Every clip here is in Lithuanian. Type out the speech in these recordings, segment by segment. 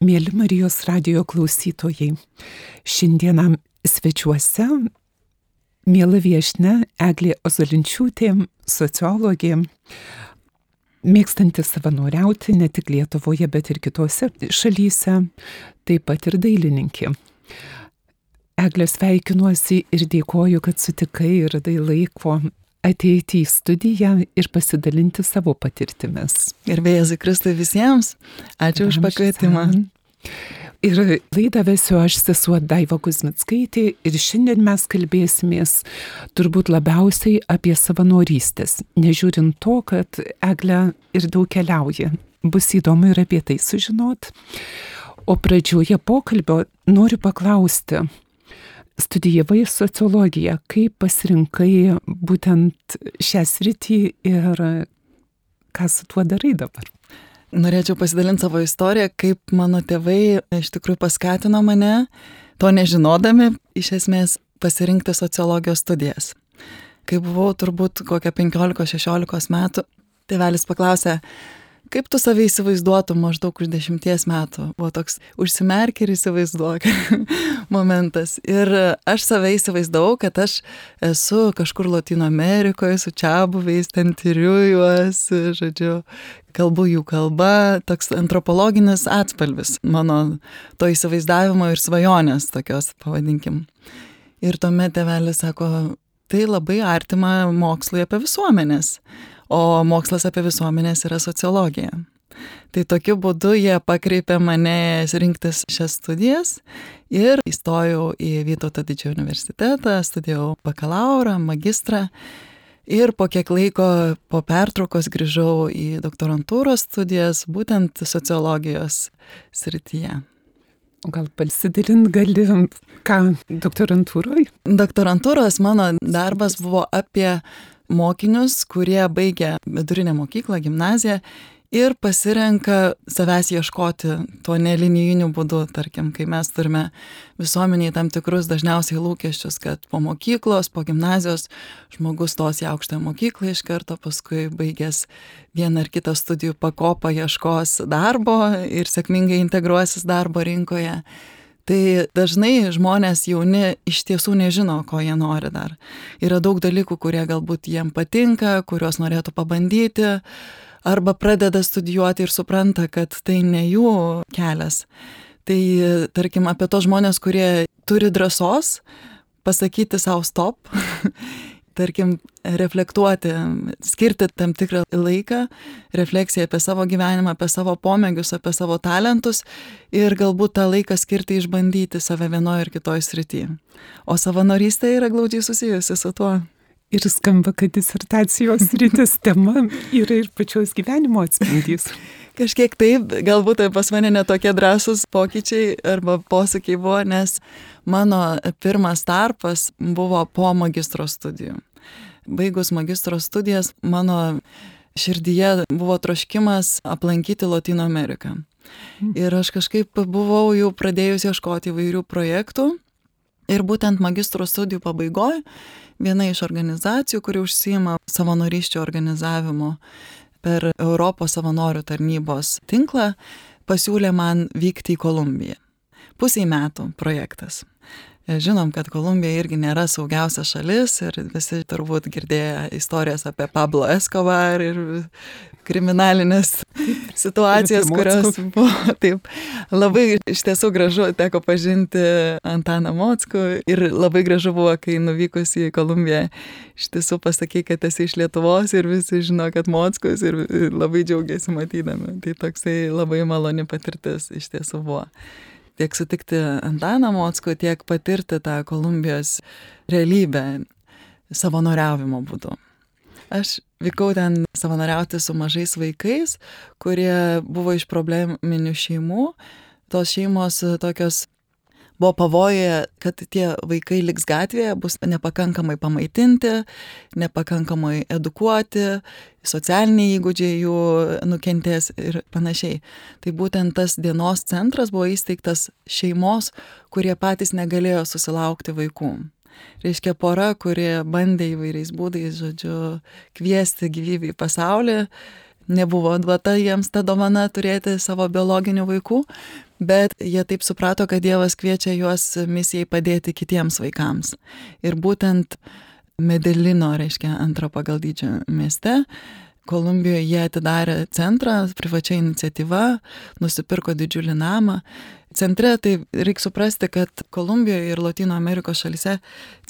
Mėly Marijos radio klausytojai, šiandieną svečiuose mėla viešne Eglė Ozolinčiūtė, sociologė, mėgstanti savanoriauti ne tik Lietuvoje, bet ir kitose šalyse, taip pat ir dailininkė. Eglė sveikinuosi ir dėkoju, kad sutikai ir radai laiko ateiti į studiją ir pasidalinti savo patirtimis. Ir vėjai Kristui visiems. Ačiū už pakvietimą. Ir laidą vesiu aš sesuo Daiva Kuzmitskaitė ir šiandien mes kalbėsimės turbūt labiausiai apie savanorystės, nežiūrint to, kad Egle ir daug keliauja. Bus įdomu ir apie tai sužinot. O pradžioje pokalbio noriu paklausti, studijavai sociologiją, kaip pasirinkai būtent šią sritį ir ką su tuo darai dabar? Norėčiau pasidalinti savo istoriją, kaip mano tėvai iš tikrųjų paskatino mane, to nežinodami, iš esmės pasirinkti sociologijos studijas. Kai buvau turbūt kokią 15-16 metų, tėvelis paklausė, Kaip tu save įsivaizduotum maždaug už dešimties metų? Buvo toks užsimerk ir įsivaizduok momentas. Ir aš save įsivaizdavau, kad aš esu kažkur Latino Amerikoje su čia buviais, ten tyriu juos, žodžiu, kalbu jų kalba, toks antropologinis atspalvis mano to įsivaizdavimo ir svajonės tokios, pavadinkim. Ir tuomet tėvelis sako, tai labai artima mokslui apie visuomenės o mokslas apie visuomenės yra sociologija. Tai tokiu būdu jie pakreipė mane rinktis šias studijas ir įstojau į Vytauto didžiojo universitetą, studijavau bakalaurą, magistrą ir po kiek laiko po pertraukos grįžau į doktorantūros studijas būtent sociologijos srityje. O gal pasidalint gali, ką doktorantūroje? Doktorantūros mano darbas buvo apie mokinius, kurie baigia vidurinę mokyklą, gimnaziją ir pasirenka savęs ieškoti tuo nelinijiniu būdu, tarkim, kai mes turime visuomeniai tam tikrus dažniausiai lūkesčius, kad po mokyklos, po gimnazijos žmogus tos į aukštąją mokyklą iš karto, paskui baigęs vieną ar kitą studijų pakopą ieškos darbo ir sėkmingai integruosis darbo rinkoje. Tai dažnai žmonės jauni iš tiesų nežino, ko jie nori dar. Yra daug dalykų, kurie galbūt jiem patinka, kuriuos norėtų pabandyti, arba pradeda studijuoti ir supranta, kad tai ne jų kelias. Tai tarkim apie tos žmonės, kurie turi drąsos pasakyti savo stop tarkim, reflektuoti, skirti tam tikrą laiką, refleksiją apie savo gyvenimą, apie savo pomėgius, apie savo talentus ir galbūt tą laiką skirti išbandyti save vienoje ir kitoje srityje. O savanorystė yra glaudžiai susijusi su tuo. Ir skamba, kad disertacijos rytis tema yra ir pačios gyvenimo atspindys. Kažkiek taip, galbūt tai pas mane netokie drąsūs pokyčiai arba posakiai buvo, nes mano pirmas tarpas buvo po magistro studijų. Baigus magistro studijas, mano širdyje buvo troškimas aplankyti Latino Ameriką. Ir aš kažkaip buvau jau pradėjus ieškoti įvairių projektų. Ir būtent magistro studijų pabaigoje viena iš organizacijų, kuri užsima savanorysčio organizavimu per Europos savanorių tarnybos tinklą, pasiūlė man vykti į Kolumbiją. Pusiai metų projektas. Žinom, kad Kolumbija irgi nėra saugiausia šalis ir visi turbūt girdėjo istorijas apie Pablo Escobar ir kriminalinės situacijas, kurios buvo. Taip. Labai iš tiesų gražu, teko pažinti Antaną Mockų ir labai gražu buvo, kai nuvykus į Kolumbiją, iš tiesų pasakai, kad esi iš Lietuvos ir visi žino, kad Mockus ir labai džiaugiasi matydami. Tai toksai labai maloni patirtis iš tiesų buvo tiek sutikti Antaną Mocko, tiek patirti tą Kolumbijos realybę savanoriavimo būdu. Aš vykau ten savanoriauti su mažais vaikais, kurie buvo iš probleminių šeimų. Tos šeimos tokios buvo pavojuje, kad tie vaikai liks gatvėje, bus nepakankamai pamaitinti, nepakankamai edukuoti, socialiniai įgūdžiai jų nukentės ir panašiai. Tai būtent tas dienos centras buvo įsteigtas šeimos, kurie patys negalėjo susilaukti vaikų. Reiškia pora, kurie bandė įvairiais būdais, žodžiu, kviesti gyvybę į pasaulį, nebuvo duota jiems ta dovana turėti savo biologinių vaikų, bet jie taip suprato, kad Dievas kviečia juos misijai padėti kitiems vaikams. Ir būtent Medelino, reiškia, antrą pagal dydžią mieste, Kolumbijoje jie atidarė centrą, privačia iniciatyva, nusipirko didžiulį namą. Centre tai reikia suprasti, kad Kolumbijoje ir Latino Amerikos šalise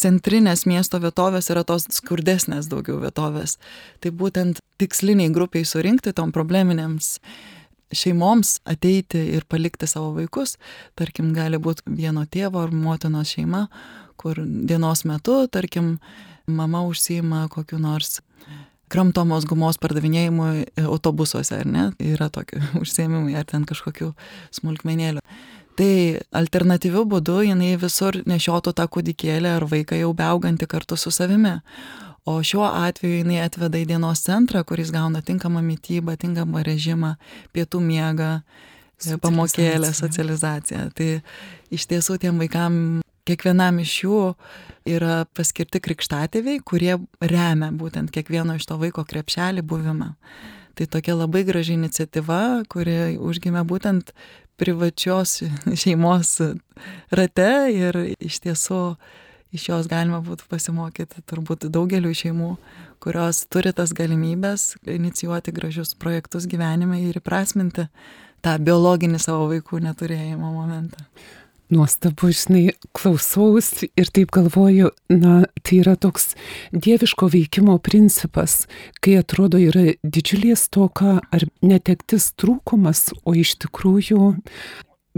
centrinės miesto vietovės yra tos skurdesnės daugiau vietovės. Tai būtent tiksliniai grupiai surinkti tom probleminėms šeimoms ateiti ir palikti savo vaikus, tarkim, gali būti vieno tėvo ar motinos šeima, kur dienos metu, tarkim, mama užsima kokiu nors kramtomos gumos pardavinėjimui e, autobusuose, ar ne? Yra tokie užsiemimai, ar ten kažkokių smulkmenėlių. Tai alternatyviu būdu jinai visur nešiotų tą kūdikėlį ar vaiką jau beaugantį kartu su savimi. O šiuo atveju jinai atveda į dienos centrą, kuris gauna tinkamą mytybą, tinkamą režimą, pietų miegą, pamokėlę, socializaciją. Tai iš tiesų tiem vaikam kiekvienam iš jų yra paskirti krikštatėviai, kurie remia būtent kiekvieno iš to vaiko krepšelį buvimą. Tai tokia labai graži iniciatyva, kuri užgimė būtent privačios šeimos rate ir iš tiesų iš jos galima būtų pasimokyti turbūt daugeliu šeimų, kurios turi tas galimybės inicijuoti gražius projektus gyvenime ir įprasminti tą biologinį savo vaikų neturėjimo momentą nuostabu, žinai, klausaus ir taip galvoju, na, tai yra toks dieviško veikimo principas, kai atrodo yra didžiulės toka ar netektis trūkumas, o iš tikrųjų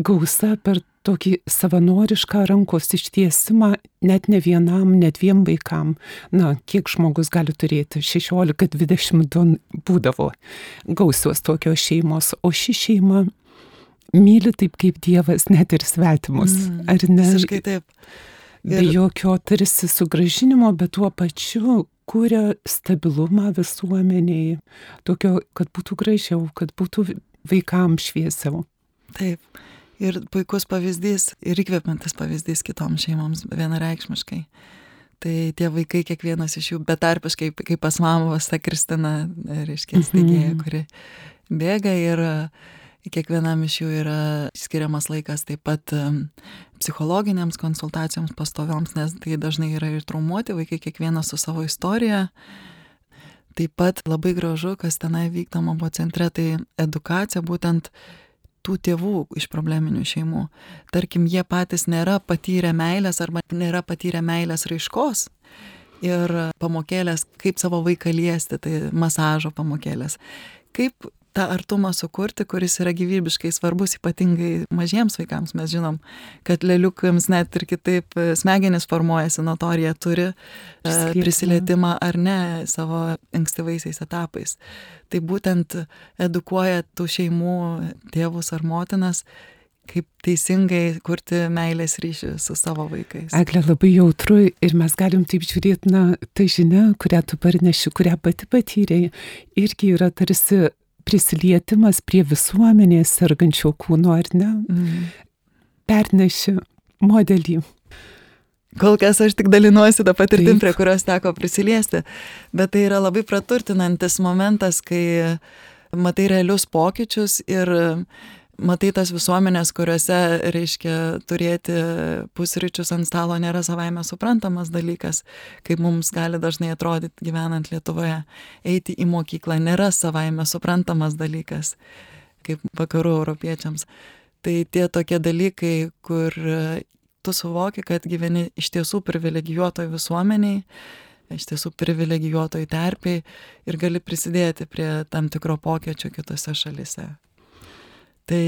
gausa per tokį savanorišką rankos ištiesimą net ne vienam, net dviem vaikam. Na, kiek žmogus gali turėti? 16-22 būdavo gausios tokios šeimos, o ši šeima myli taip kaip Dievas net ir svetimus, mm, ar ne? Visiškai taip. Ir... Be jokio tarsi sugražinimo, bet tuo pačiu kuria stabilumą visuomeniai, tokio, kad būtų gražiau, kad būtų vaikams šviesiau. Taip. Ir puikus pavyzdys, ir įkvepiantis pavyzdys kitoms šeimoms vienareikšmiškai. Tai tie vaikai, kiekvienas iš jų betarpiškai, kaip pas mamą, ta Kristina, reiškia, steigėja, mhm. kuri bėga ir uh, Kiekvienam iš jų yra skiriamas laikas taip pat psichologiniams konsultacijoms pastovioms, nes tai dažnai yra ir traumuoti vaikai, kiekvienas su savo istorija. Taip pat labai gražu, kas tenai vykdoma buvo centre, tai edukacija būtent tų tėvų iš probleminių šeimų. Tarkim, jie patys nėra patyrę meilės arba nėra patyrę meilės raiškos. Ir pamokėlės, kaip savo vaiką liesti, tai masažo pamokėlės. Kaip tą artumą sukurti, kuris yra gyvybiškai svarbus, ypatingai mažiems vaikams. Mes žinom, kad leliukams net ir kitaip e, smegenys formuojasi, nuo to ar jie turi e, prisilietimą ar ne savo ankstyvaisiais etapais. Tai būtent edukuoja tų šeimų tėvus ar motinas kaip teisingai kurti meilės ryšį su savo vaikais. Eglė labai jautru ir mes galim taip žiūrėti, na, ta žinia, kurią tu parneši, kurią pati patyrėjai, irgi yra tarsi prisilietimas prie visuomenės sergančio kūno, ar ne? Mm. Perneši modelį. Kol kas aš tik dalinuosi tą patirtim, prie kurios teko prisiliesti, bet tai yra labai praturtinantis momentas, kai matai realius pokyčius ir matai tas visuomenės, kuriuose, reiškia, turėti pusryčius ant stalo nėra savaime suprantamas dalykas, kaip mums gali dažnai atrodyti gyvenant Lietuvoje. Eiti į mokyklą nėra savaime suprantamas dalykas, kaip vakarų europiečiams. Tai tie tokie dalykai, kur tu suvoki, kad gyveni iš tiesų privilegijuotoj visuomeniai, iš tiesų privilegijuotoj terpiai ir gali prisidėti prie tam tikro pokyčio kitose šalise. Tai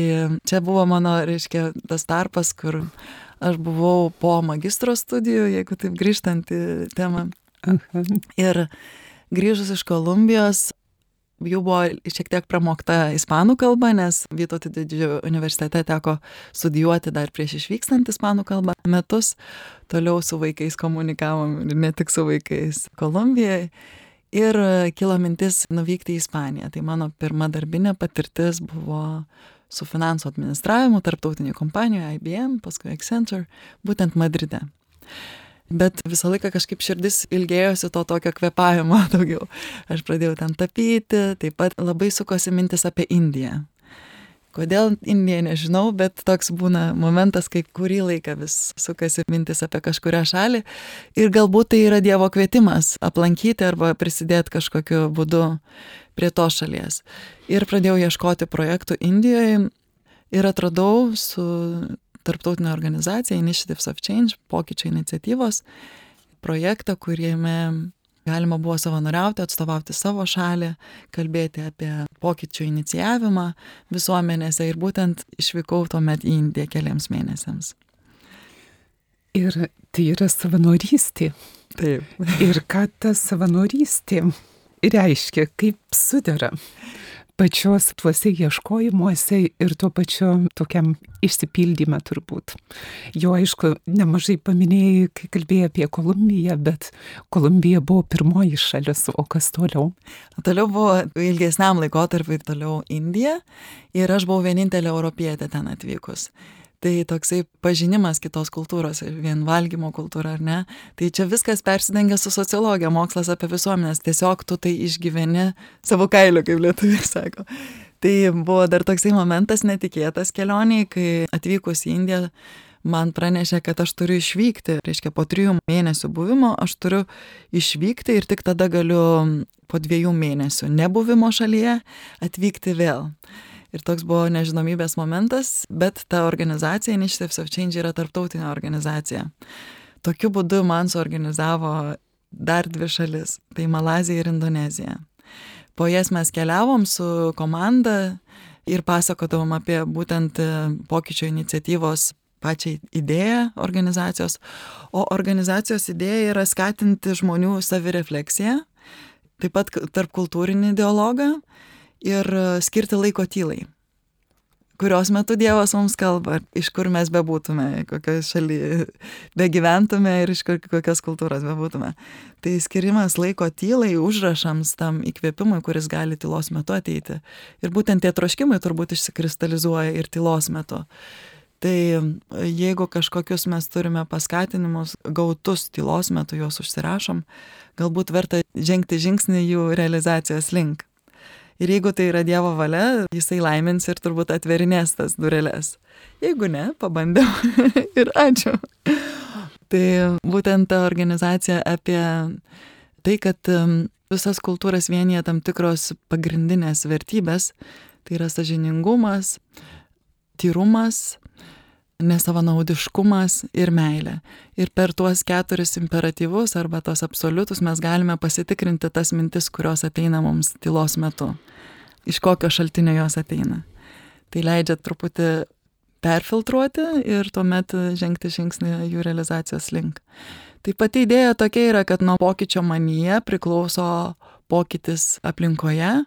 čia buvo mano, reiškia, tas tarpas, kur aš buvau po magistro studijų, jeigu taip grįžtant į temą. Aha. Ir grįžus iš Kolumbijos, jau buvo šiek tiek pramokta ispanų kalba, nes Vytauto didžiojo universitete teko studijuoti dar prieš išvykstant ispanų kalbą metus. Toliau su vaikais komunikavom ir ne tik su vaikais Kolumbijoje. Ir kilo mintis nuvykti į Ispaniją. Tai mano pirma darbinė patirtis buvo su finansų administravimu tarptautiniai kompanijoje IBM, paskui Accenture, būtent Madride. bet visą laiką kažkaip širdis ilgėjosi to tokio kvepavimo daugiau. Aš pradėjau ten tapyti, taip pat labai sukosi mintis apie Indiją. Kodėl Indija nežinau, bet toks būna momentas, kai kurį laiką vis sukasi mintis apie kažkurią šalį ir galbūt tai yra Dievo kvietimas aplankyti arba prisidėti kažkokiu būdu prie to šalies. Ir pradėjau ieškoti projektų Indijoje ir atradau su tarptautinė organizacija Initiatives of Change, pokyčio iniciatyvos, projektą, kuriame galima buvo savanoriauti, atstovauti savo šalį, kalbėti apie pokyčių inicijavimą visuomenėse ir būtent išvykau tuomet į Indiją keliams mėnesiams. Ir tai yra savanorystė. Taip. Ir ką ta savanorystė reiškia, kaip sudara pačios tuose ieškojimuose ir tuo pačiu tokiam išsipildymą turbūt. Jo aišku, nemažai paminėjai, kai kalbėjai apie Kolumbiją, bet Kolumbija buvo pirmoji šalis, o kas toliau? Toliau buvo ilgesniam laikotarpiu toliau Indija ir aš buvau vienintelė europietė ten atvykus tai toksai pažinimas kitos kultūros, vien valgymo kultūra ar ne, tai čia viskas persidengia su sociologija, mokslas apie visuomenės, tiesiog tu tai išgyveni savo kailiu, kaip lietuviai sako. Tai buvo dar toksai momentas netikėtas kelioniai, kai atvykus į Indiją man pranešė, kad aš turiu išvykti, reiškia po trijų mėnesių buvimo aš turiu išvykti ir tik tada galiu po dviejų mėnesių nebuvimo šalyje atvykti vėl. Ir toks buvo nežinomybės momentas, bet ta organizacija Initiatives of Change yra tarptautinė organizacija. Tokiu būdu man suorganizavo dar dvi šalis - tai Malazija ir Indonezija. Po jas mes keliavom su komanda ir pasakodavom apie būtent e, pokyčio iniciatyvos pačią idėją organizacijos, o organizacijos idėja yra skatinti žmonių savirefleksiją, taip pat tarp kultūrinį dialogą ir e, skirti laiko tylai kurios metu Dievas mums kalba, iš kur mes bebūtume, kokioje šalyje begyventume ir iš kokios kultūros bebūtume. Tai skirimas laiko tylai užrašams tam įkvėpimui, kuris gali tylos metu ateiti. Ir būtent tie troškimai turbūt išsikristalizuoja ir tylos metu. Tai jeigu kažkokius mes turime paskatinimus gautus tylos metu, juos užsirašom, galbūt verta žengti žingsnį jų realizacijos link. Ir jeigu tai yra Dievo valia, jisai laimins ir turbūt atverinės tas dureles. Jeigu ne, pabandėm ir ačiū. Tai būtent ta organizacija apie tai, kad um, visas kultūras vienyje tam tikros pagrindinės vertybės, tai yra sažiningumas, tyrumas, nesavanaudiškumas ir meilė. Ir per tuos keturis imperatyvus arba tos absoliutus mes galime pasitikrinti tas mintis, kurios ateina mums tylos metu. Iš kokio šaltinio jos ateina. Tai leidžia truputį perfiltruoti ir tuomet žengti žingsnį jų realizacijos link. Tai pati idėja tokia yra, kad nuo pokyčio manyje priklauso pokytis aplinkoje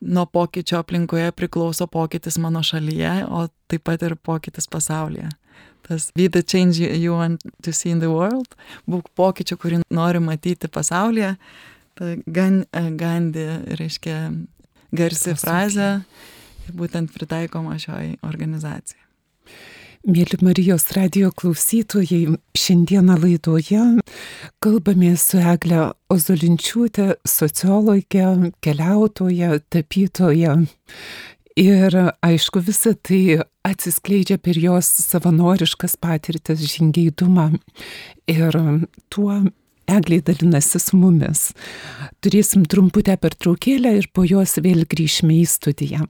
nuo pokyčio aplinkoje priklauso pokytis mano šalyje, o taip pat ir pokytis pasaulyje. Tas be the change you want to see in the world, būk pokyčių, kurį nori matyti pasaulyje. Ta gan, Gandhi reiškia garsi frazė ir būtent pritaikoma šioj organizacijai. Mėly Marijos radio klausytojai, šiandieną laidoje kalbame su Egle Ozolinčiūtė, sociologė, keliautoja, tapytoja. Ir aišku, visa tai atsiskleidžia per jos savanoriškas patirtis, žingeidumą. Ir tuo Egliai dalinasi su mumis. Turėsim trumputę pertraukėlę ir po jos vėl grįžime į studiją.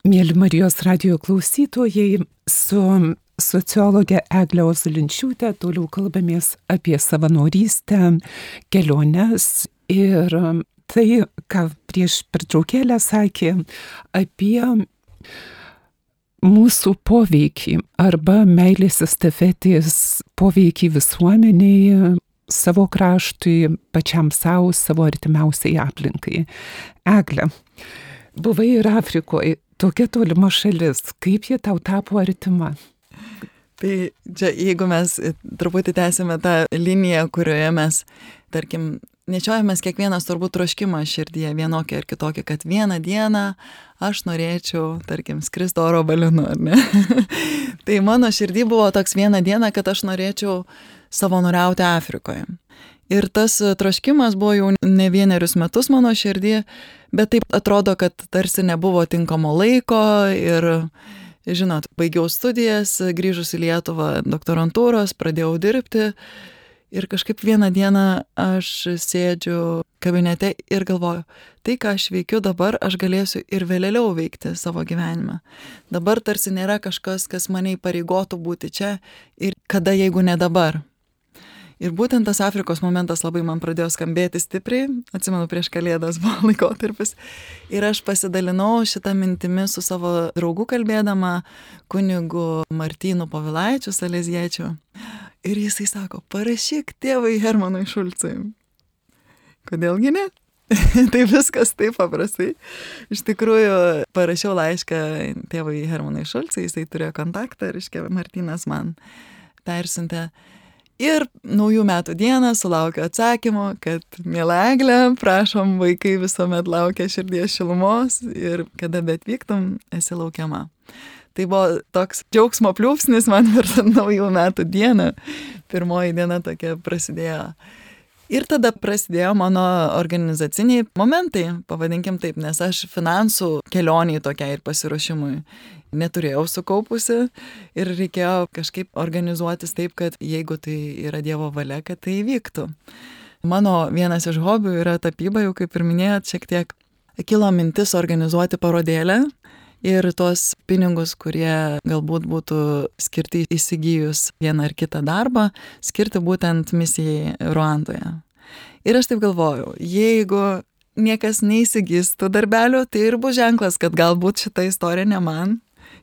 Mėly Marijos radio klausytojai, su sociologė Eglė Ozulinčiūtė toliau kalbamės apie savanorystę, keliones ir tai, ką prieš pertraukėlę sakė, apie mūsų poveikį arba meilės estafetės poveikį visuomeniai, savo kraštui, pačiam savo, savo artimiausiai aplinkai. Eglė, buvai ir Afrikoje, tokia tolima šalis, kaip ji tau tapo artima? Tai čia, jeigu mes truputį tęsime tą liniją, kurioje mes, tarkim, nešiojamės kiekvienas turbūt troškimą širdyje vienokį ar kitokį, kad vieną dieną aš norėčiau, tarkim, skristi oro balionu, ar ne? tai mano širdį buvo toks vieną dieną, kad aš norėčiau savanoriauti Afrikoje. Ir tas troškimas buvo jau ne vienerius metus mano širdį, bet taip atrodo, kad tarsi nebuvo tinkamo laiko ir, žinot, baigiau studijas, grįžus į Lietuvą doktorantūros, pradėjau dirbti Ir kažkaip vieną dieną aš sėdžiu kabinete ir galvoju, tai ką aš veikiu dabar, aš galėsiu ir vėliau veikti savo gyvenimą. Dabar tarsi nėra kažkas, kas mane įpareigotų būti čia ir kada, jeigu ne dabar. Ir būtent tas Afrikos momentas labai man pradėjo skambėti stipriai, atsimenu, prieš kalėdas buvo laikotarpis. Ir aš pasidalinau šitą mintimį su savo draugu kalbėdama, kunigu Martynu Povilaičiu, Saleziečiu. Ir jisai sako, parašyk tėvai Hermanui Šulcui. Kodėlgi ne? tai viskas taip paprastai. Iš tikrųjų, parašiau laišką tėvui Hermanui Šulcui, jisai turėjo kontaktą iškė Martinas man persintė. Ir naujų metų dieną sulaukiu atsakymo, kad, mėla Eglė, prašom, vaikai visuomet laukia širdies šilumos ir kada bet vyktum, esi laukiama. Tai buvo toks džiaugsmo pliūpsnis man per naujų metų dieną. Pirmoji diena tokia prasidėjo. Ir tada prasidėjo mano organizaciniai momentai, pavadinkim taip, nes aš finansų kelioniai tokiai ir pasiruošimui neturėjau sukaupusi. Ir reikėjo kažkaip organizuotis taip, kad jeigu tai yra Dievo valia, kad tai įvyktų. Mano vienas iš hobių yra tapyba, jau kaip ir minėjot, šiek tiek kilo mintis organizuoti parodėlę ir tuos pinigus, kurie galbūt būtų skirti įsigijus vieną ar kitą darbą, skirti būtent misijai Ruandoje. Ir aš taip galvojau, jeigu niekas neįsigys tų darbelių, tai ir bus ženklas, kad galbūt šita istorija ne man.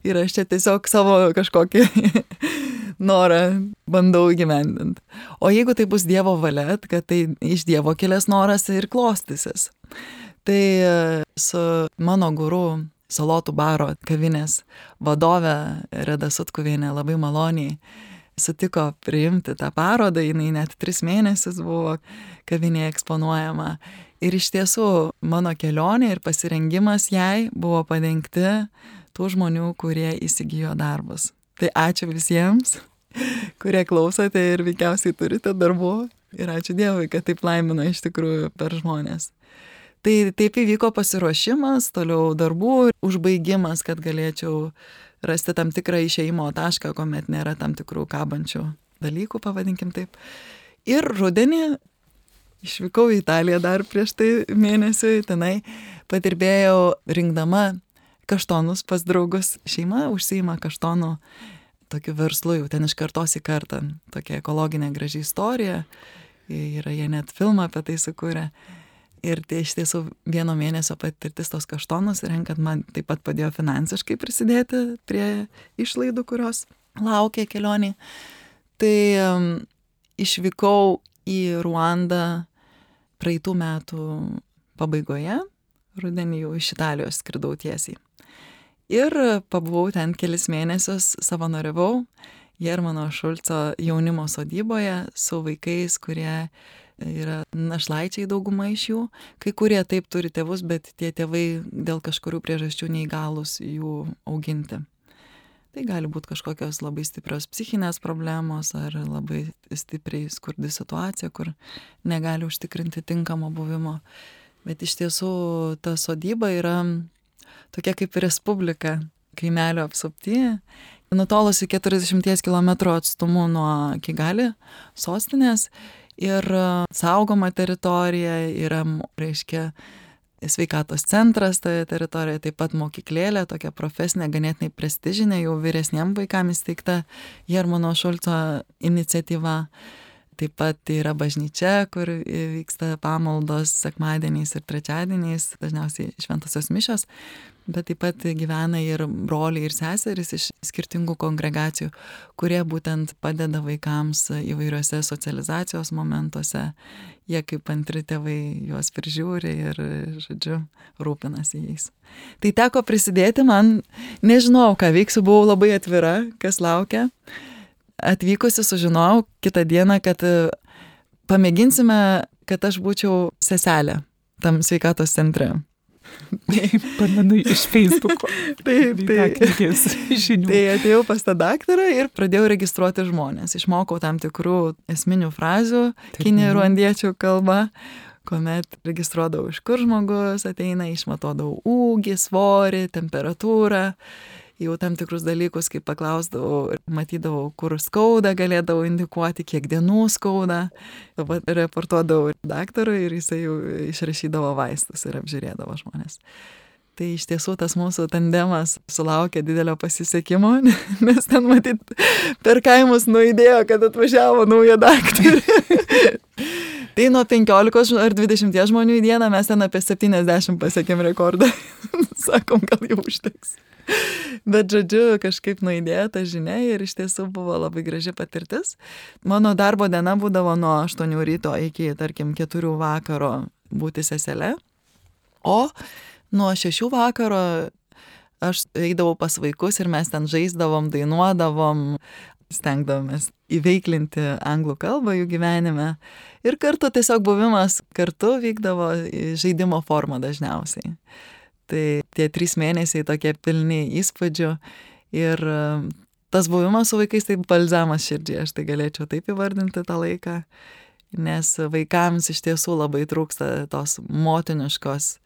Ir aš čia tiesiog savo kažkokį norą bandau įgyvendinti. O jeigu tai bus Dievo valia, kad tai iš Dievo kilęs noras ir klostysis. Tai su mano guru salotų baro kavinės vadovė Reda Sutkuvienė labai maloniai sutiko priimti tą parodą, jinai net tris mėnesius buvo kavinėje eksponuojama. Ir iš tiesų mano kelionė ir pasirengimas jai buvo padengti tų žmonių, kurie įsigijo darbus. Tai ačiū visiems, kurie klausote ir veikiausiai turite darbų. Ir ačiū Dievui, kad taip laimina iš tikrųjų per žmonės. Tai taip įvyko pasiruošimas, toliau darbų užbaigimas, kad galėčiau rasti tam tikrą išeimo tašką, kuomet nėra tam tikrų kabančių dalykų, pavadinkim taip. Ir rudenį išvykau į Italiją dar prieš tai mėnesiui, tenai patirbėjau rinkdama kaštonus pas draugus. Šeima užsima kaštonų tokiu verslu jau ten iš kartos į kartą. Tokia ekologinė graži istorija. Yra jie net filmą apie tai sukūrę. Ir tai iš tiesų vieno mėnesio patirtis tos kaštonus, renkant man taip pat padėjo finansiškai prisidėti prie išlaidų, kurios laukia kelionį. Tai um, išvykau į Ruandą praeitų metų pabaigoje, rudenį jau iš Italijos skridau tiesiai. Ir pabuvau ten kelis mėnesius, savanoriavau Jermano Šulco jaunimo sodyboje su vaikais, kurie yra našlaičiai dauguma iš jų, kai kurie taip turi tėvus, bet tie tėvai dėl kažkurių priežasčių neįgalus jų auginti. Tai gali būti kažkokios labai stiprios psichinės problemos ar labai stipriai skurdi situacija, kur negali užtikrinti tinkamo buvimo. Bet iš tiesų ta sodyba yra tokia kaip respublika, kaimelio apsupti, nutolusi 40 km atstumu nuo Kigali sostinės ir saugoma teritorija yra, reiškia, sveikatos centras toje teritorijoje, taip pat mokyklėlė, tokia profesinė, ganėtinai prestižinė, jau vyresniem vaikams įsteigta Jermano Šulco iniciatyva. Taip pat yra bažnyčia, kur vyksta pamaldos sekmadieniais ir trečiadieniais, dažniausiai šventosios mišos bet taip pat gyvena ir broliai ir seserys iš skirtingų kongregacijų, kurie būtent padeda vaikams įvairiuose socializacijos momentuose. Jie kaip antri tėvai juos prižiūri ir, žodžiu, rūpinasi jais. Tai teko prisidėti man, nežinau, ką veiksiu, buvau labai atvira, kas laukia. Atvykusi sužinojau kitą dieną, kad pamėginsime kad aš būčiau seselė tam sveikatos centre. Pamenu iš Facebook'o. Taip, taip. Žinių. Tai atėjau pas tą daktarą ir pradėjau registruoti žmonės. Išmokau tam tikrų esminių frazių kinė ruandiečių kalba, kuomet registruodavau, iš kur žmogus ateina, išmatuodavau ūgį, svorį, temperatūrą jau tam tikrus dalykus, kaip paklausdavau, matydavau, kur skauda, galėdavau indikuoti, kiek dienų skauda. Dabar reportuodavau daktarui ir jisai jau išrašydavo vaistus ir apžiūrėdavo žmonės. Tai iš tiesų tas mūsų tandemas sulaukė didelio pasisekimo, nes ten matyt per kaimus nuėdėjo, kad atvažiavo nauja daktarė. tai nuo 15 ar 20 žmonių į dieną mes ten apie 70 pasiekėm rekordą. Sakom, gal jau užteks. Bet žodžiu, kažkaip nuėdėjo ta žinia ir iš tiesų buvo labai graži patirtis. Mano darbo diena būdavo nuo 8 ryto iki, tarkim, 4 vakaro būti seselė. O nuo 6 vakaro aš eidavau pas vaikus ir mes ten žaisdavom, dainuodavom, stengdavomės įveiklinti anglų kalbą jų gyvenime. Ir kartu tiesiog buvimas kartu vykdavo žaidimo forma dažniausiai. Tai tie trys mėnesiai tokie pilni įspūdžių ir e, tas buvimas su vaikais tai balzamas širdžiai, aš tai galėčiau taip įvardinti tą laiką, nes vaikams iš tiesų labai trūksta tos motiniškos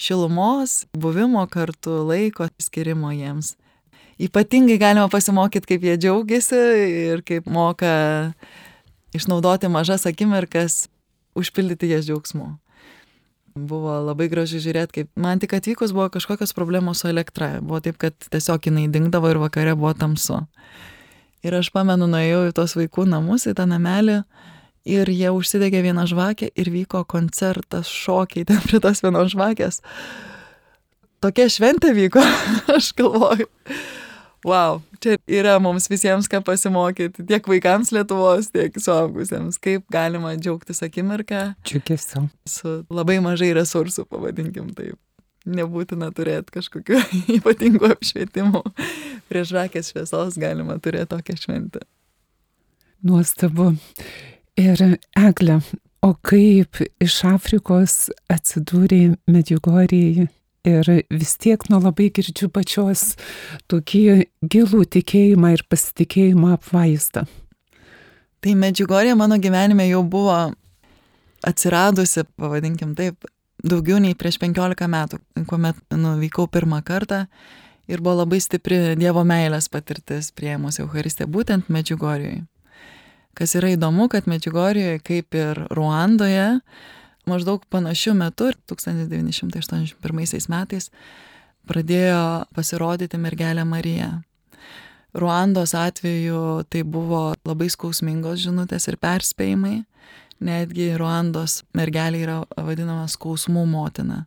šilumos, buvimo kartu, laiko skirimo jiems. Ypatingai galima pasimokyti, kaip jie džiaugiasi ir kaip moka išnaudoti mažas akimirkas, užpildyti jas džiaugsmu. Buvo labai gražu žiūrėti, kaip man tik atvykus buvo kažkokios problemos su elektra. Buvo taip, kad tiesiog jinai dingdavo ir vakare buvo tamsu. Ir aš pamenu, nuėjau į tos vaikų namus, į tą namelį ir jie užsidegė vieną žvakę ir vyko koncertas, šokiai ten prie tos vienos žvakės. Tokia šventė vyko, aš galvoju wow, čia yra mums visiems ką pasimokyti, tiek vaikams Lietuvos, tiek suaugusiems, kaip galima džiaugtis akimirką. Džiugiasi. Su labai mažai resursų, pavadinkim taip. Nebūtina turėti kažkokiu ypatingu apšvietimu. Prie žvakės šviesos galima turėti tokią šventę. Nuostabu. Ir Egle, o kaip iš Afrikos atsidūrė Medjugorėje Ir vis tiek nuo labai girdžiu pačios tokį gilų tikėjimą ir pasitikėjimą apvaizdą. Tai Medžiugorė mano gyvenime jau buvo atsiradusi, pavadinkim taip, daugiau nei prieš 15 metų, kuomet nuvykau pirmą kartą ir buvo labai stipri Dievo meilės patirtis prieimus Eucharistiją būtent Medžiugorėje. Kas yra įdomu, kad Medžiugorėje, kaip ir Ruandoje, maždaug panašiu metu, 1981 metais, pradėjo pasirodyti mergelė Marija. Ruandos atveju tai buvo labai skausmingos žinutės ir perspėjimai. Netgi Ruandos mergelė yra vadinama skausmų motina.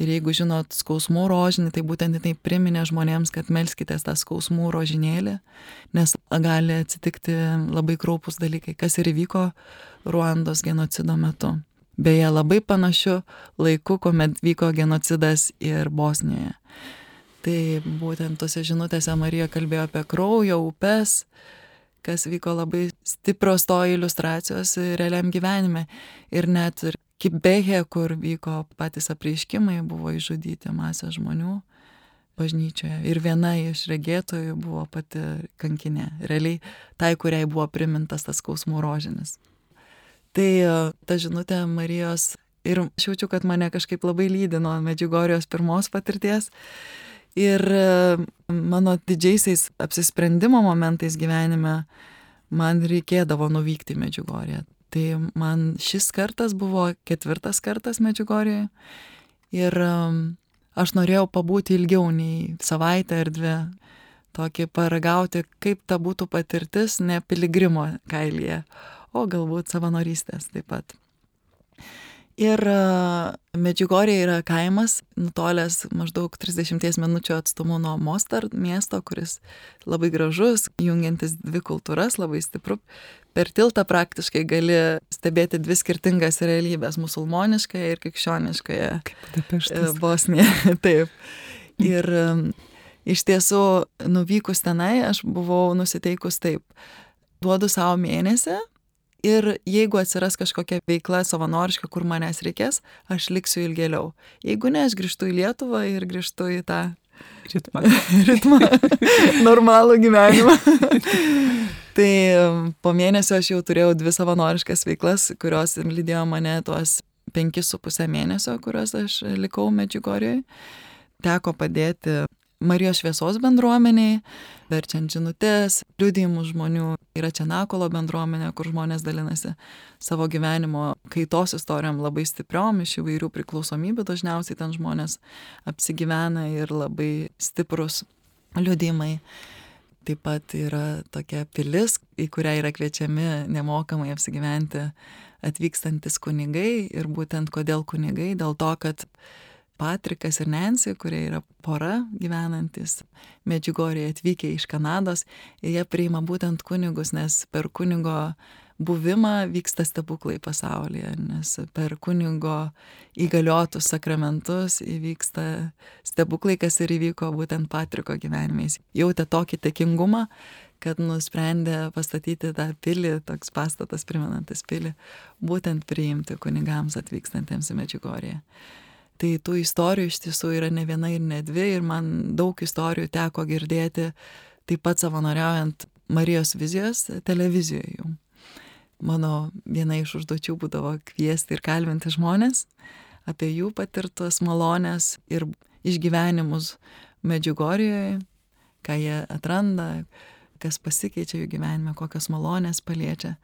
Ir jeigu žinot skausmų rožinį, tai būtent tai priminė žmonėms, kad melskitės tą skausmų rožinėlį, nes gali atsitikti labai kraupus dalykai, kas ir įvyko Ruandos genocido metu. Beje, labai panašiu laiku, kuomet vyko genocidas ir Bosnijoje. Tai būtent tose žinutėse Marija kalbėjo apie kraujo upes, kas vyko labai stiprios to iliustracijos realiam gyvenime. Ir net ir Kibehė, kur vyko patys apreiškimai, buvo išžudyti masė žmonių bažnyčioje. Ir viena iš regėtojų buvo pati kankinė. Realiai tai, kuriai buvo primintas tas skausmų rožinis. Tai e, ta žinutė Marijos ir aš jaučiu, kad mane kažkaip labai lydi nuo Medžiugorijos pirmos patirties. Ir e, mano didžiaisiais apsisprendimo momentais gyvenime man reikėdavo nuvykti į Medžiugoriją. Tai man šis kartas buvo ketvirtas kartas Medžiugorijoje. Ir e, aš norėjau pabūti ilgiau nei savaitę ar dvi. Tokį paragauti, kaip ta būtų patirtis ne piligrimo kailyje, o galbūt savanorystės taip pat. Ir e, Medžiugorė yra kaimas, nutolęs maždaug 30 minučių atstumu nuo Mostar miesto, kuris labai gražus, jungiantis dvi kultūras, labai stipru. Per tiltą praktiškai gali stebėti dvi skirtingas realybės - musulmoniškąją ir krikščioniškąją. E, Bosnija. Taip. Ir e, iš tiesų, nuvykus tenai, aš buvau nusiteikus taip. Duodu savo mėnesį Ir jeigu atsiras kažkokia veikla savanoriška, kur manęs reikės, aš liksiu ilgėliau. Jeigu ne, aš grįžtu į Lietuvą ir grįžtu į tą ritmą. ritmą. Normalų gyvenimą. tai po mėnesio aš jau turėjau dvi savanoriškas veiklas, kurios lydėjo mane tuos penkis su pusę mėnesio, kuriuos aš likau Medžiugorėje. Teko padėti Marijos šviesos bendruomeniai, verčiant žinutės, liudijimus žmonių. Yra čia Nakolo bendruomenė, kur žmonės dalinasi savo gyvenimo kaitos istorijom labai stipriom, iš įvairių priklausomybių dažniausiai ten žmonės apsigyvena ir labai stiprus liudijimai. Taip pat yra tokia pilis, į kurią yra kviečiami nemokamai apsigyventi atvykstantis kunigai ir būtent kodėl kunigai, dėl to, kad Patrikas ir Nancy, kurie yra pora gyvenantis Medžiugorėje atvykę iš Kanados, ir jie priima būtent kunigus, nes per kunigo buvimą vyksta stebuklai pasaulyje, nes per kunigo įgaliotus sakramentus įvyksta stebuklai, kas ir įvyko būtent Patriko gyvenimais. Jautė tokį tekingumą, kad nusprendė pastatyti tą pilį, toks pastatas primenantis pilį, būtent priimti kunigams atvykstantiems į Medžiugorėje. Tai tų istorijų iš tiesų yra ne viena ir ne dvi ir man daug istorijų teko girdėti taip pat savanoriaujant Marijos vizijos televizijoje jau. Mano viena iš užduočių būdavo kviesti ir kalbinti žmonės apie jų patirtas malonės ir išgyvenimus Medžiugorijoje, ką jie atranda, kas pasikeičia jų gyvenime, kokios malonės paliečia.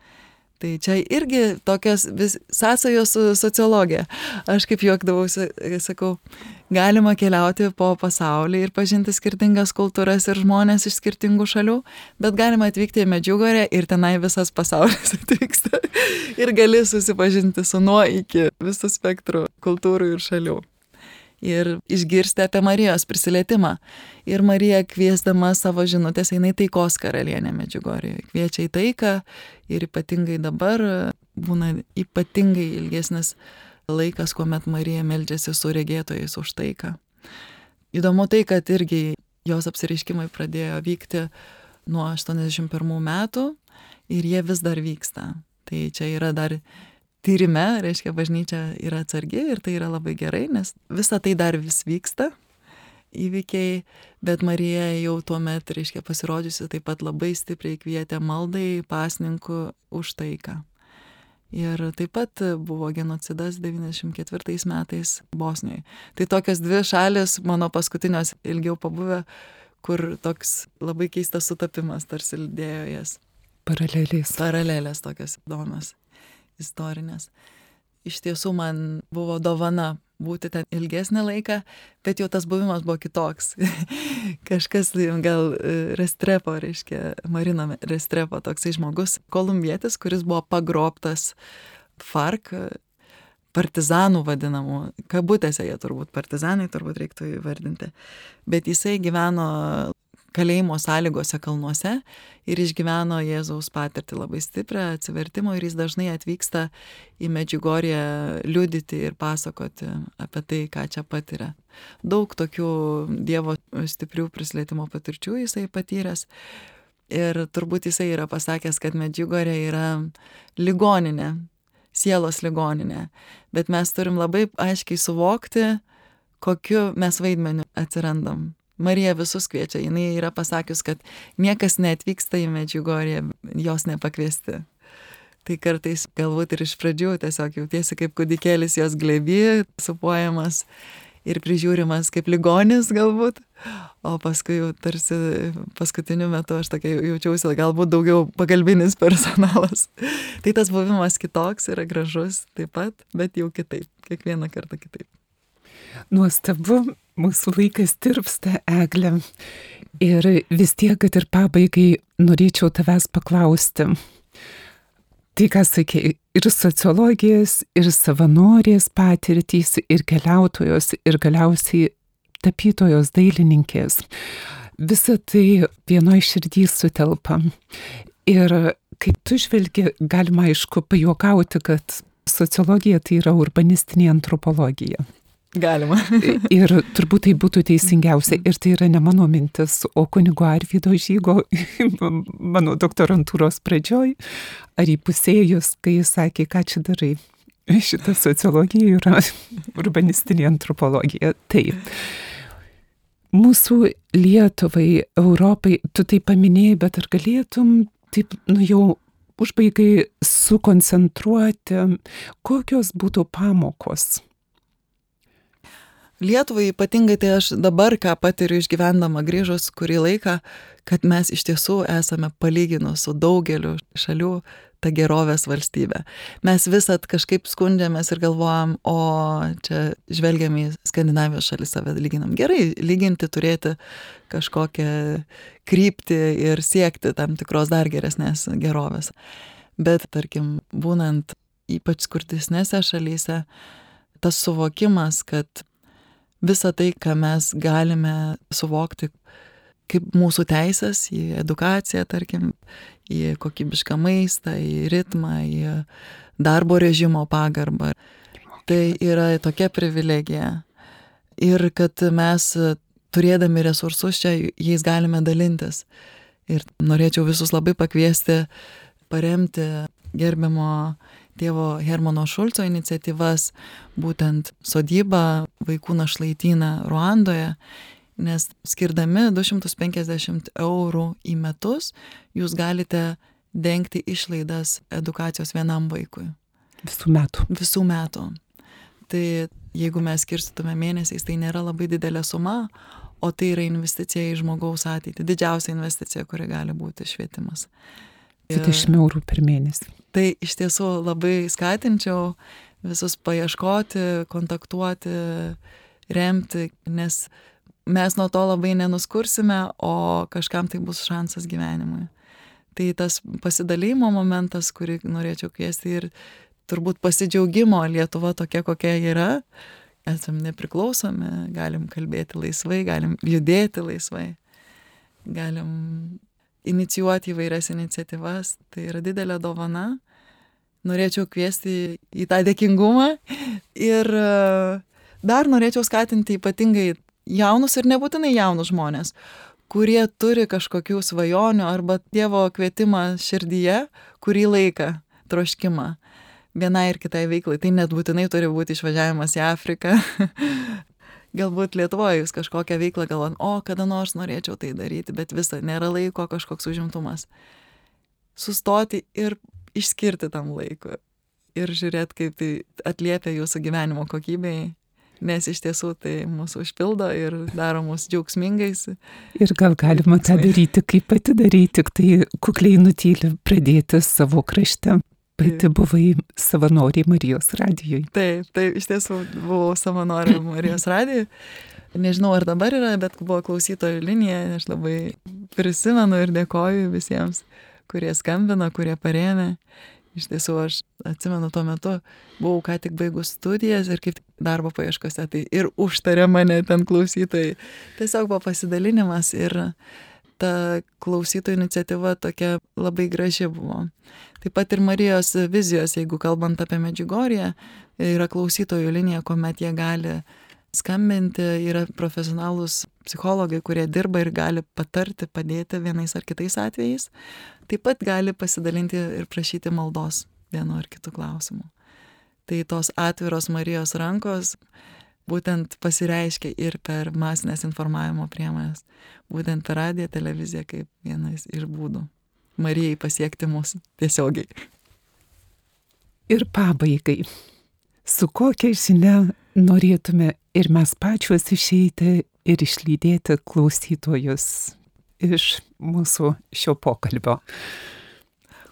Tai čia irgi tokios vis sąsajos su sociologija. Aš kaip juokdavausi, sakau, galima keliauti po pasaulį ir pažinti skirtingas kultūras ir žmonės iš skirtingų šalių, bet galima atvykti į Medžiugorę ir tenai visas pasaulis atvyksta ir gali susipažinti su nuo iki visų spektrų kultūrų ir šalių ir išgirsti apie Marijos prisilietimą. Ir Marija kviesdama savo žinutės eina į taikos karalienę Medžiugorėje. Kviečia į taiką ir ypatingai dabar būna ypatingai ilgesnis laikas, kuomet Marija meldžiasi su regėtojais už taiką. Įdomu tai, kad irgi jos apsireiškimai pradėjo vykti nuo 81 metų ir jie vis dar vyksta. Tai čia yra dar tyrime, reiškia, bažnyčia yra atsargi ir tai yra labai gerai, nes visa tai dar vis vyksta įvykiai, bet Marija jau tuo metu, reiškia, pasirodžiusi taip pat labai stipriai kvietė maldai pasninkų už taiką. Ir taip pat buvo genocidas 94 metais Bosnijoje. Tai tokios dvi šalis, mano paskutinios ilgiau pabuvę, kur toks labai keistas sutapimas tarsi lydėjo jas. Paralelės. Paralelės tokios įdomios istorinės. Iš tiesų man buvo dovana būti ten ilgesnį laiką, bet jau tas buvimas buvo kitoks. Kažkas gal e, Restrepo, reiškia, Marina Restrepo, toksai žmogus, kolumbietis, kuris buvo pagrobtas FARC partizanų vadinamų, kabutėse jie turbūt partizanai, turbūt reiktų įvardinti, bet jisai gyveno kalėjimo sąlygose kalnuose ir išgyveno Jėzaus patirtį labai stiprią atsivertimo ir jis dažnai atvyksta į Medžiugorję liudyti ir pasakoti apie tai, ką čia patiria. Daug tokių Dievo stiprių prislėtimo patirčių jisai patyręs. Ir turbūt jisai yra pasakęs, kad Medžiugorė yra ligoninė, sielos ligoninė. Bet mes turim labai aiškiai suvokti, kokiu mes vaidmeniu atsirandam Marija visus kviečia, jinai yra pasakius, kad niekas neatvyksta į Medžiugorję, jos nepakviesti. Tai kartais galbūt ir iš pradžių tiesiog jautiesi kaip kudikėlis jos glebi, supuojamas ir prižiūrimas kaip ligonis galbūt, o paskui jau tarsi paskutiniu metu aš tokia jaučiausi galbūt daugiau pagalbinis personalas. tai tas buvimas kitoks yra gražus taip pat, bet jau kitaip, kiekvieną kartą kitaip. Nuostabu, mūsų laikas tirpsta, Eglė. Ir vis tiek, kad ir pabaigai norėčiau tavęs paklausti. Tai, ką sakė, ir sociologijas, ir savanorės patirtys, ir keliautojos, ir galiausiai tapytojos dailininkės. Visa tai vienoje širdį sutelpa. Ir kai tu žvelgi, galima aišku pajokauti, kad sociologija tai yra urbanistinė antropologija. Galima. ir turbūt tai būtų teisingiausia. Ir tai yra ne mano mintis, o kunigo Arvido žygo mano doktorantūros pradžioj, ar įpusėjus, kai jis sakė, ką čia darai. Šita sociologija yra urbanistinė antropologija. Taip. Mūsų Lietuvai, Europai, tu tai paminėjai, bet ar galėtum taip, nu jau užbaigai sukoncentruoti, kokios būtų pamokos Lietuvai ypatingai tai aš dabar, ką patiriu išgyvendama grįžus kurį laiką, kad mes iš tiesų esame palyginus su daugeliu šalių ta gerovės valstybė. Mes visat kažkaip skundžiamės ir galvojam, o čia žvelgiam į Skandinavijos šalis save lyginam. Gerai, lyginti turėti kažkokią kryptį ir siekti tam tikros dar geresnės gerovės. Bet tarkim, būnant ypač skurdesnėse šalyse, tas suvokimas, kad visą tai, ką mes galime suvokti kaip mūsų teisės į edukaciją, tarkim, į kokybišką maistą, į ritmą, į darbo režimo pagarbą. Tai yra tokia privilegija. Ir kad mes turėdami resursus čia, jais galime dalintis. Ir norėčiau visus labai pakviesti paremti gerbiamo tėvo Hermano Šulco iniciatyvas, būtent sodybą vaikų našlaityną Ruandoje, nes skirdami 250 eurų į metus, jūs galite dengti išlaidas edukacijos vienam vaikui. Visų metų. Visų metų. Tai jeigu mes skirstytume mėnesiais, tai nėra labai didelė suma, o tai yra investicija į žmogaus ateitį. Didžiausia investicija, kuri gali būti švietimas. 20 eurų per mėnesį. Tai iš tiesų labai skatinčiau visus paieškoti, kontaktuoti, remti, nes mes nuo to labai nenuskursime, o kažkam tai bus šansas gyvenimui. Tai tas pasidalymo momentas, kurį norėčiau kviesti ir turbūt pasidžiaugimo Lietuva tokia, kokia yra, esam nepriklausomi, galim kalbėti laisvai, galim judėti laisvai, galim inicijuoti įvairias iniciatyvas, tai yra didelė dovana. Norėčiau kviesti į tą dėkingumą ir e, dar norėčiau skatinti ypatingai jaunus ir nebūtinai jaunus žmonės, kurie turi kažkokių svajonių arba Dievo kvietimą širdyje, kurį laiką, troškimą vienai ir kitai veiklai. Tai net būtinai turi būti išvažiavimas į Afriką galbūt Lietuvoje jūs kažkokią veiklą galvojat, o kada nors norėčiau tai daryti, bet visa, nėra laiko kažkoks užimtumas. Sustoti ir išskirti tam laikui. Ir žiūrėti, kaip tai atliepia jūsų gyvenimo kokybei, nes iš tiesų tai mūsų užpildo ir daro mus džiaugsmingais. Ir gal galima tą daryti, kaip pati daryti, tik tai kukliai nutyli pradėti savo krašte. Pati buvai savanorė Marijos radijui. Taip, taip, iš tiesų buvau savanorė Marijos radijui. Nežinau, ar dabar yra, bet buvo klausytojų linija, aš labai prisimenu ir dėkoju visiems, kurie skambino, kurie parėmė. Iš tiesų, aš atsimenu tuo metu, buvau ką tik baigus studijas ir kaip darbo paieškose, tai ir užtarė mane ten klausytojai. Tiesiog buvo pasidalinimas ir ta klausytojų iniciatyva tokia labai graži buvo. Taip pat ir Marijos vizijos, jeigu kalbant apie Medžiugorję, yra klausytojų linija, kuomet jie gali skambinti, yra profesionalūs psichologai, kurie dirba ir gali patarti, padėti vienais ar kitais atvejais. Taip pat gali pasidalinti ir prašyti maldos vienu ar kitu klausimu. Tai tos atviros Marijos rankos būtent pasireiškia ir per masinės informavimo priemonės, būtent per radiją, televiziją kaip vienas iš būdų Marijai pasiekti mus tiesiogiai. Ir pabaigai, su kokia žinia norėtume ir mes pačios išeiti ir išlydėti klausytojus iš mūsų šio pokalbio.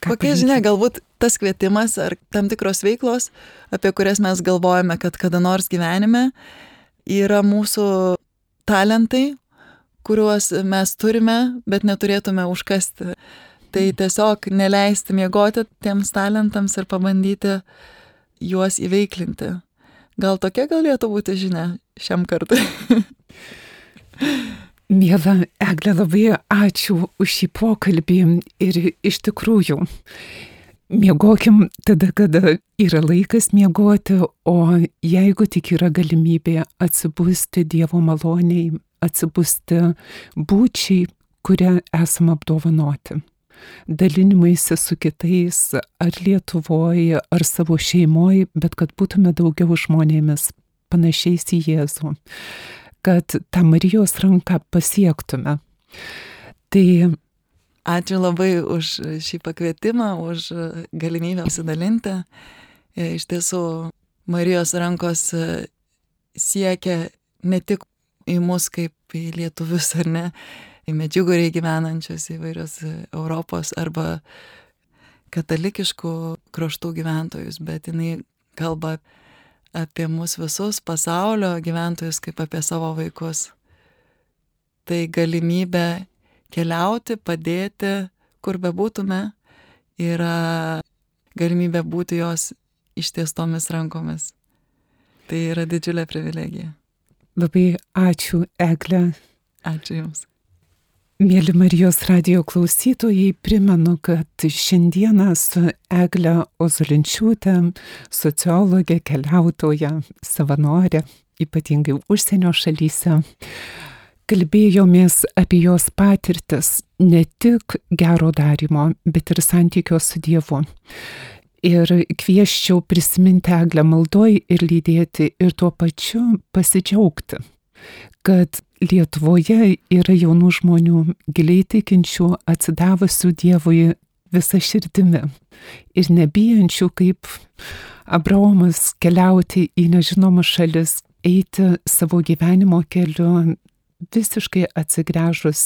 Kokia žinia, galbūt tas kvietimas ar tam tikros veiklos, apie kurias mes galvojame, kad kada nors gyvenime yra mūsų talentai, kuriuos mes turime, bet neturėtume užkasti. Tai tiesiog neleisti miegoti tiems talentams ir pabandyti juos įveiklinti. Gal tokia galėtų būti žinia šiam kartui? Mėla Eglė, labai ačiū už šį pokalbį ir iš tikrųjų Miegokim tada, kada yra laikas miegoti, o jeigu tik yra galimybė atsibusti Dievo maloniai, atsibusti būčiai, kurią esame apdovanoti. Dalinimaisi su kitais, ar Lietuvoje, ar savo šeimoje, bet kad būtume daugiau žmonėmis panašiais į Jėzų, kad tą Marijos ranką pasiektume. Tai Ačiū labai už šį pakvietimą, už galimybę pasidalinti. Iš tiesų, Marijos rankos siekia ne tik į mus kaip į lietuvius ar ne, į medžiugoriai gyvenančius įvairios Europos arba katalikiškų kraštų gyventojus, bet jinai kalba apie mus visus pasaulio gyventojus kaip apie savo vaikus. Tai galimybė keliauti, padėti, kur bebūtume, yra galimybė būti jos ištiestomis rankomis. Tai yra didžiulė privilegija. Labai ačiū, Egle. Ačiū Jums. Mėly Marijos radio klausytojai, primenu, kad šiandieną su Egle Ozulinčiūtė, sociologė, keliautoja, savanorė, ypatingai užsienio šalyse, kalbėjomės apie jos patirtis ne tik gero darimo, bet ir santykio su Dievu. Ir kvieščiau prisiminti eglę maldoj ir lydėti ir tuo pačiu pasidžiaugti, kad Lietuvoje yra jaunų žmonių, giliai tikinčių, atsidavusių Dievui visą širdimi ir nebijančių kaip Abraomas keliauti į nežinomas šalis, eiti savo gyvenimo keliu, visiškai atsigręžus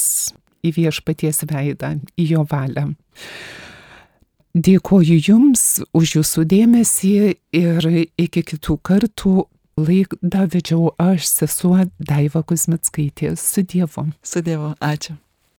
į viešpaties veidą, į jo valią. Dėkoju Jums už Jūsų dėmesį ir iki kitų kartų laidą vedžiau aš sesuo Daiva Kuzmitskaitė su Dievu. Su Dievu, ačiū.